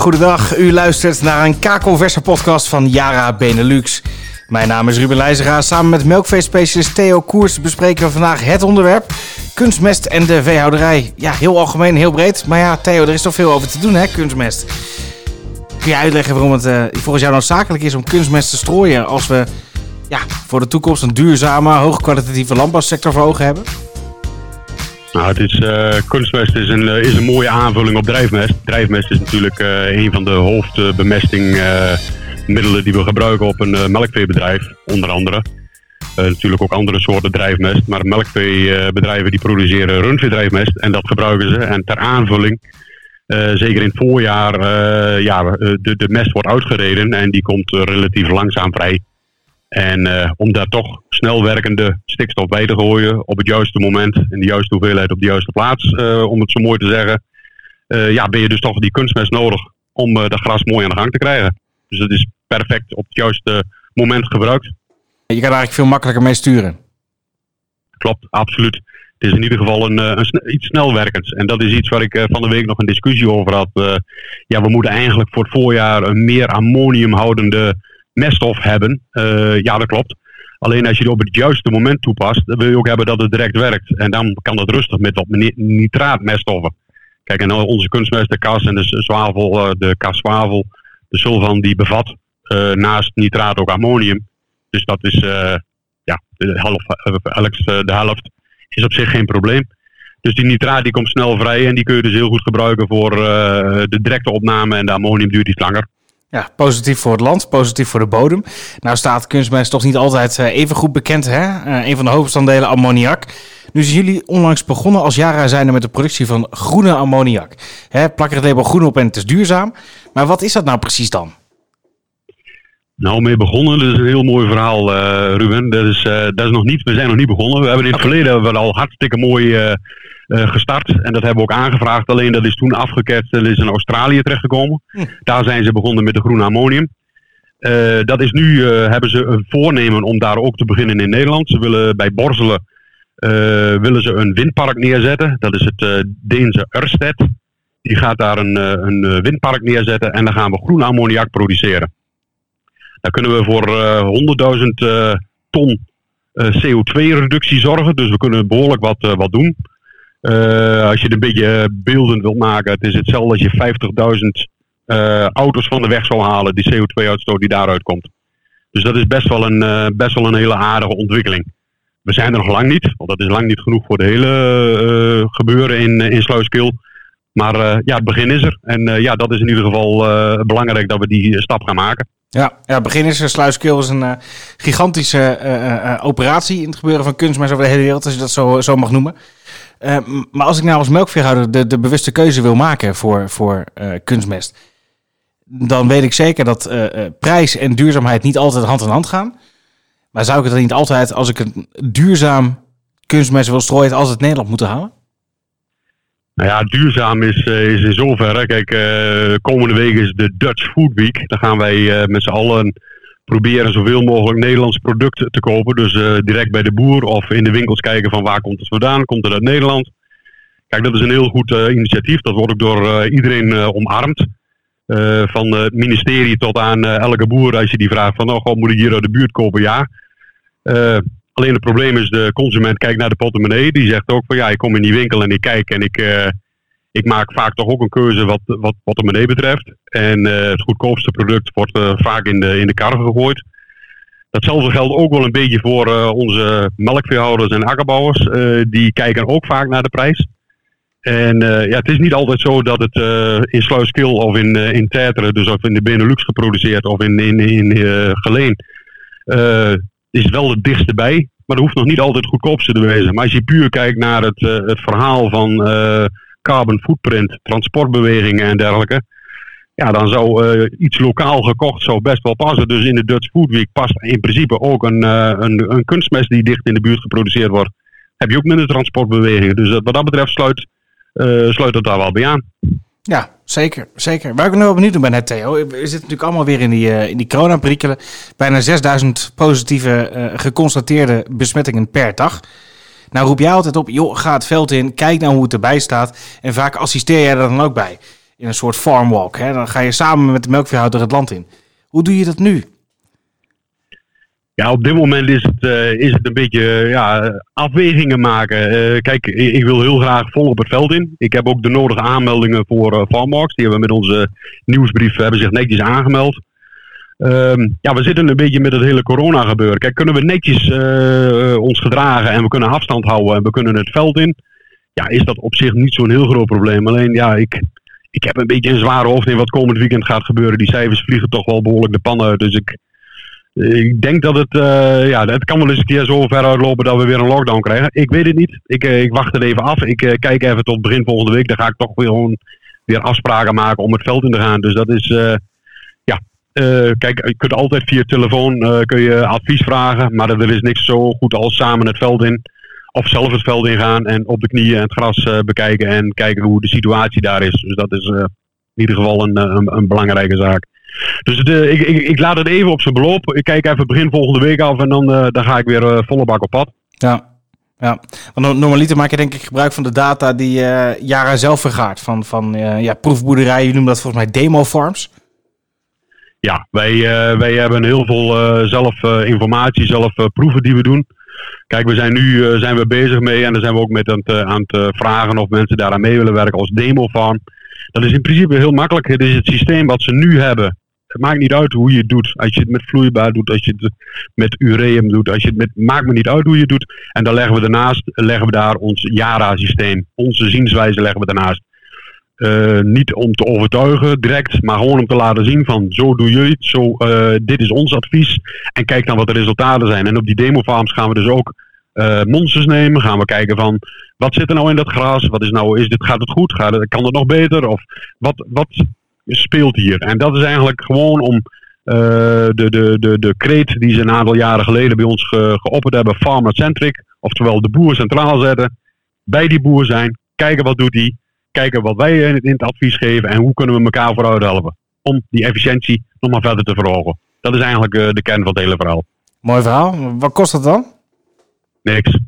goedendag. U luistert naar een kakelverse podcast van Yara Benelux. Mijn naam is Ruben Leijzega. Samen met melkveespecialist Theo Koers bespreken we vandaag het onderwerp kunstmest en de veehouderij. Ja, heel algemeen, heel breed. Maar ja, Theo, er is toch veel over te doen, hè, kunstmest. Kun je uitleggen waarom het uh, volgens jou noodzakelijk is om kunstmest te strooien als we ja, voor de toekomst een duurzame, hoogkwalitatieve landbouwsector voor ogen hebben? Nou, het is, uh, kunstmest is een, is een mooie aanvulling op drijfmest. Drijfmest is natuurlijk uh, een van de hoofdbemestingmiddelen die we gebruiken op een melkveebedrijf, onder andere. natuurlijk ook andere soorten drijfmest, maar melkveebedrijven die produceren rundveedrijfmest en dat gebruiken ze. En ter aanvulling, zeker in het voorjaar, ja, de, de mest wordt uitgereden en die komt relatief langzaam vrij. En uh, om daar toch snel werkende stikstof bij te gooien op het juiste moment, in de juiste hoeveelheid op de juiste plaats, uh, om het zo mooi te zeggen, uh, ja, ben je dus toch die kunstmest nodig om dat gras mooi aan de gang te krijgen. Dus het is perfect op het juiste moment gebruikt. Je kan eigenlijk veel makkelijker mee sturen. Klopt, absoluut. Het is in ieder geval een, een iets snelwerkends. En dat is iets waar ik van de week nog een discussie over had. ja, we moeten eigenlijk voor het voorjaar een meer ammoniumhoudende meststof hebben. Uh, ja, dat klopt. Alleen als je het op het juiste moment toepast, dan wil je ook hebben dat het direct werkt. En dan kan dat rustig met wat nitraatmeststoffen. Kijk, en onze kunstmest, de kas en de zwavel, eh, de kaswavel, de sulfan, die bevat uh, naast nitraat ook ammonium. Dus dat is, uh, ja, de helft, de helft is op zich geen probleem. Dus die nitraat die komt snel vrij en die kun je dus heel goed gebruiken voor de directe opname en de ammonium duurt iets langer. Ja, positief voor het land, positief voor de bodem. Nou staat kunstmest toch niet altijd eh, even goed bekend, hè? Uh, een van de hoofdbestanddelen ammoniak. Nu zijn jullie onlangs begonnen als Jara zijnde met de productie van groene ammoniak. Hè, plak er het label groen op en het is duurzaam. Maar wat is dat nou precies dan? Nou, mee begonnen. Dat is een heel mooi verhaal, uh, Ruben. Dat is, dat is nog niet, we zijn nog niet begonnen. We hebben in het verleden hebben we al hartstikke mooi uh, gestart. En dat hebben we ook aangevraagd. Alleen dat is toen afgeketst en is in Australië terechtgekomen. Hm. Daar zijn ze begonnen met de groene ammonium. Uh, dat is nu, uh, hebben ze een voornemen om daar ook te beginnen in Nederland. Ze willen bij Borselen willen ze een windpark neerzetten. Dat is het Deense Ørsted. Die gaat daar een, een windpark neerzetten en dan gaan we groene ammoniak produceren. Daar kunnen we voor 100.000 ton CO2-reductie zorgen. Dus we kunnen behoorlijk wat, wat doen. Uh, als je het een beetje beeldend wilt maken, het is hetzelfde als je 50.000 uh, auto's van de weg zou halen, die CO2-uitstoot die daaruit komt. Dus dat is best wel, een, best wel een hele aardige ontwikkeling. We zijn er nog lang niet, want dat is lang niet genoeg voor de hele gebeuren in, in Sluiskil. Maar ja, het begin is er. En ja, dat is in ieder geval belangrijk dat we die stap gaan maken. Ja, ja begin is er. Sluiskil is een gigantische operatie in het gebeuren van kunstmest over de hele wereld, als je dat zo, zo mag noemen. Uh, maar als ik nou als melkveehouder de, de bewuste keuze wil maken voor, voor uh, kunstmest, dan weet ik zeker dat uh, prijs en duurzaamheid niet altijd hand in hand gaan. Maar zou ik het dan niet altijd, als ik een duurzaam kunstmest wil strooien, het Nederland moeten halen? Nou ja, duurzaam is, is in zoverre. Kijk, komende week is de Dutch Food Week. Dan gaan wij met z'n allen proberen zoveel mogelijk Nederlands product te kopen. Dus uh, direct bij de boer of in de winkels kijken van waar komt het vandaan. Komt het uit Nederland? Kijk, dat is een heel goed uh, initiatief. Dat wordt ook door uh, iedereen omarmd. van het ministerie tot aan elke boer als je die vraagt van oh, moet ik hier uit de buurt kopen? Ja. alleen het probleem is de consument kijkt naar de portemonnee. Die zegt ook van ja, ik kom in die winkel en ik kijk en ik ik maak vaak toch ook een keuze wat, wat, wat de beneden betreft. En uh, het goedkoopste product wordt uh, vaak in de, in de kar gegooid. Datzelfde geldt ook wel een beetje voor uh, onze melkveehouders en akkerbouwers. die kijken ook vaak naar de prijs. En ja, het is niet altijd zo dat het in Sluiskil of in, in Teteren, dus of in de Benelux geproduceerd of in, in, in Geleen, is wel het dichtste bij. Maar dat hoeft nog niet altijd het goedkoopste te wezen. Maar als je puur kijkt naar het, het verhaal van carbon footprint, transportbewegingen en dergelijke. Ja, dan zou uh, iets lokaal gekocht zou best wel passen. Dus in de Dutch Food Week past in principe ook een, uh, een, een, kunstmest die dicht in de buurt geproduceerd wordt. Heb je ook minder transportbewegingen. Dus wat dat betreft sluit, uh, sluit het daar wel bij aan. Ja, zeker. zeker. Waar ik nu wel benieuwd naar ben, net Theo. We zitten natuurlijk allemaal weer in die, in die. Bijna 6000 positieve geconstateerde besmettingen per dag. Nou roep jij altijd op, joh, ga het veld in, kijk nou hoe het erbij staat. En vaak assisteer jij er dan ook bij. in een soort farmwalk. Hè? Dan ga je samen met de melkveehouder het land in. Hoe doe je dat nu? Ja, op dit moment is het, uh, is het een beetje ja, afwegingen maken. Uh, kijk, ik wil heel graag vol op het veld in. Ik heb ook de nodige aanmeldingen voor uh. Die hebben met onze nieuwsbrief hebben zich netjes aangemeld. Um, ja, we zitten een beetje met het hele corona gebeuren. Kijk, kunnen we netjes ons gedragen en we kunnen afstand houden en we kunnen het veld in. Ja, is dat op zich niet zo'n heel groot probleem. Alleen ja, ik, ik heb een beetje een zware hoofd in wat komend weekend gaat gebeuren. Die cijfers vliegen toch wel behoorlijk de pan uit. Dus ik, ik denk dat het, uh, ja, het kan wel eens een keer zo ver uitlopen dat we weer een lockdown krijgen. Ik weet het niet. Ik, ik wacht het even af. Ik kijk even tot begin volgende week. Dan ga ik toch weer gewoon weer afspraken maken om het veld in te gaan. Dus dat is, ja, kijk, je kunt altijd via telefoon kun je advies vragen. Maar er is niks zo goed als samen het veld in. Of zelf het veld ingaan en op de knieën het gras bekijken en kijken hoe de situatie daar is. Dus dat is in ieder geval een, een, een belangrijke zaak. Dus ik, ik, ik, laat het even op zijn beloop. Ik kijk even begin volgende week af en dan, dan ga ik weer volle bak op pad. Ja, ja. Want normaliter maak je denk ik gebruik van de data die Jara zelf vergaart. Van, van ja, proefboerderijen, je noemt dat volgens mij demo farms. Ja, wij, wij hebben heel veel zelf informatie, zelf proeven die we doen. Kijk, we zijn nu zijn we bezig mee en dan zijn we ook met aan het, aan het vragen of mensen daaraan mee willen werken als demo farm. Dat is in principe heel makkelijk. Het is het systeem wat ze nu hebben het maakt niet uit hoe je het doet. Als je het met vloeibaar doet, als je het met ureum doet, als je het met, maakt me niet uit hoe je het doet. En dan leggen we daarnaast, leggen we daar ons Jara-systeem, onze zienswijze leggen we daarnaast. Uh, niet om te overtuigen direct, maar gewoon om te laten zien van zo doe jullie het, zo, uh, dit is ons advies. En kijk dan wat de resultaten zijn. En op die demofarms gaan we dus ook uh, monsters nemen, gaan we kijken van wat zit er nou in dat gras, wat is nou, is dit, gaat het goed, kan het nog beter? Of wat, wat speelt hier. En dat is eigenlijk gewoon om de, de, de, de kreet die ze een aantal jaren geleden bij ons ge, geopperd hebben, farmer-centric, oftewel de boer centraal zetten, bij die boer zijn, kijken wat doet hij, kijken wat wij in het, in het advies geven en hoe kunnen we elkaar vooruit helpen om die efficiëntie nog maar verder te verhogen. Dat is eigenlijk uh, de kern van het hele verhaal. Mooi verhaal. Wat kost dat dan? Niks.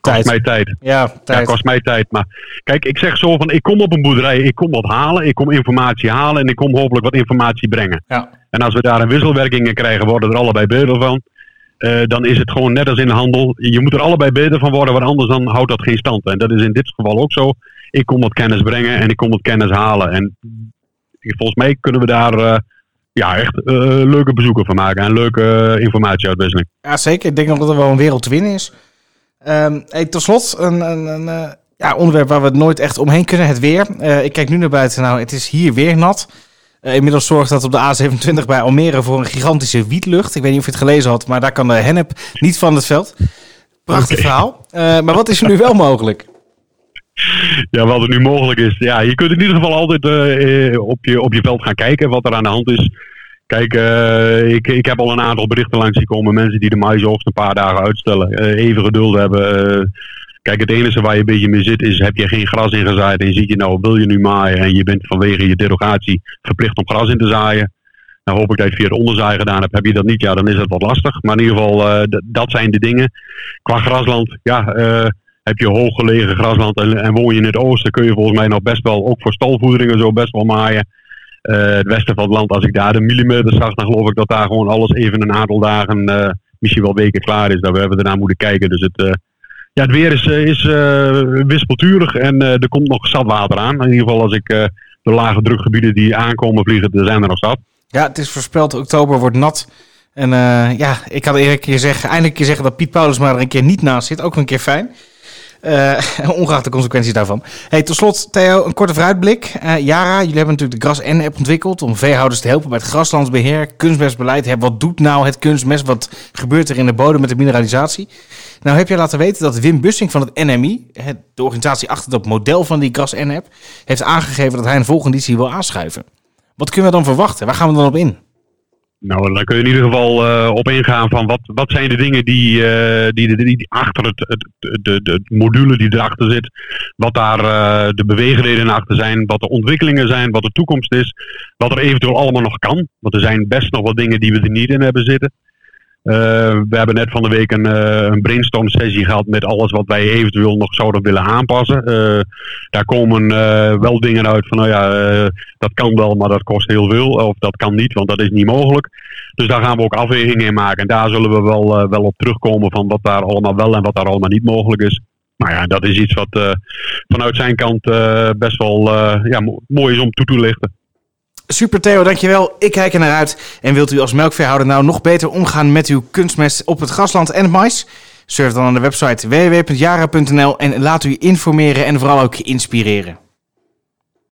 Kost mij tijd. Ja, tijd. Ja, kost mij tijd. Maar kijk, ik zeg zo van, ik kom op een boerderij, ik kom wat halen, ik kom informatie halen en ik kom hopelijk wat informatie brengen. Ja. En als we daar een wisselwerking in krijgen, worden er allebei beter van. Uh, dan is het gewoon net als in de handel. Je moet er allebei beter van worden, want anders dan houdt dat geen stand. En dat is in dit geval ook zo. Ik kom wat kennis brengen en ik kom wat kennis halen. En volgens mij kunnen we daar uh, ja, echt uh, leuke bezoeken van maken en leuke informatieuitwisseling. Ja, zeker. Ik denk dat er wel een wereld te winnen is. Um, tot slot, een, een, een ja, onderwerp waar we nooit echt omheen kunnen, het weer. Ik kijk nu naar buiten, nou, het is hier weer nat. Uh, inmiddels zorgt dat op de A27 bij Almere voor een gigantische wietlucht. Ik weet niet of je het gelezen had, maar daar kan de hennep niet van het veld. Prachtig okay. verhaal. maar wat is er nu wel mogelijk? Ja, wat er nu mogelijk is. Ja, je kunt in ieder geval altijd op, je, op je veld gaan kijken wat er aan de hand is. Kijk, uh, ik, ik heb al een aantal berichten langs gekomen. Mensen die de maïsoogst een paar dagen uitstellen. Uh, even geduld hebben. Kijk, het enige waar je een beetje mee zit is, heb je geen gras ingezaaid en ziet je nou, wil je nu maaien en je bent vanwege je derogatie verplicht om gras in te zaaien. Nou hoop ik dat je het via het onderzaai gedaan hebt. Heb je dat niet, ja, dan is het wat lastig. Maar in ieder geval, dat zijn de dingen. Qua grasland, ja, heb je hooggelegen grasland en, en woon je in het oosten, kun je volgens mij nog best wel, ook voor stalvoederingen zo best wel maaien. Uh, het westen van het land, als ik daar de millimeter zag, dan geloof ik dat daar gewoon alles even een aantal dagen, misschien wel weken klaar is. Dat we hebben ernaar moeten kijken. Dus het, ja, het weer is, is wispelturig en er komt nog zat water aan. In ieder geval als ik de lage drukgebieden die aankomen vliegen, er zijn er nog zat. Ja, het is voorspeld, oktober wordt nat. En ja, ik had eerlijk keer zeggen, eindelijk keer zeggen dat Piet Paulus maar er een keer niet naast zit. Ook een keer fijn. Uh, ongeacht de consequenties daarvan. Hey, tot slot, Theo, een korte vooruitblik. Jara, jullie hebben natuurlijk de Gras N-app ontwikkeld om veehouders te helpen bij het graslandsbeheer, kunstmestbeleid. Hè, wat doet nou het kunstmest? Wat gebeurt er in de bodem met de mineralisatie? Nou heb je laten weten dat Wim Bussing van het NMI, de organisatie achter dat model van die Gras N-app, heeft aangegeven dat hij een volgende editie wil aanschuiven. Wat kunnen we dan verwachten? Waar gaan we dan op in? Nou, dan kun je in ieder geval uh, op ingaan van wat, wat zijn de dingen die, uh, die, die, achter het, het, de, de module die erachter zit, wat daar uh, de beweegredenen achter zijn, wat de ontwikkelingen zijn, wat de toekomst is, wat er eventueel allemaal nog kan. Want er zijn best nog wat dingen die we er niet in hebben zitten. We hebben net van de week een, een brainstorm sessie gehad met alles wat wij eventueel nog zouden willen aanpassen. daar komen wel dingen uit van, nou ja, dat kan wel, maar dat kost heel veel. Of dat kan niet, want dat is niet mogelijk. Dus daar gaan we ook afwegingen in maken. En daar zullen we wel, wel op terugkomen van wat daar allemaal wel en wat daar allemaal niet mogelijk is. Nou ja, dat is iets wat vanuit zijn kant best wel ja, mooi is om toe te lichten. Super Theo, dankjewel. Ik kijk er naar uit. En wilt u als melkveehouder nou nog beter omgaan met uw kunstmest op het grasland en het mais? Surf dan aan de website www.jara.nl en laat u informeren en vooral ook inspireren.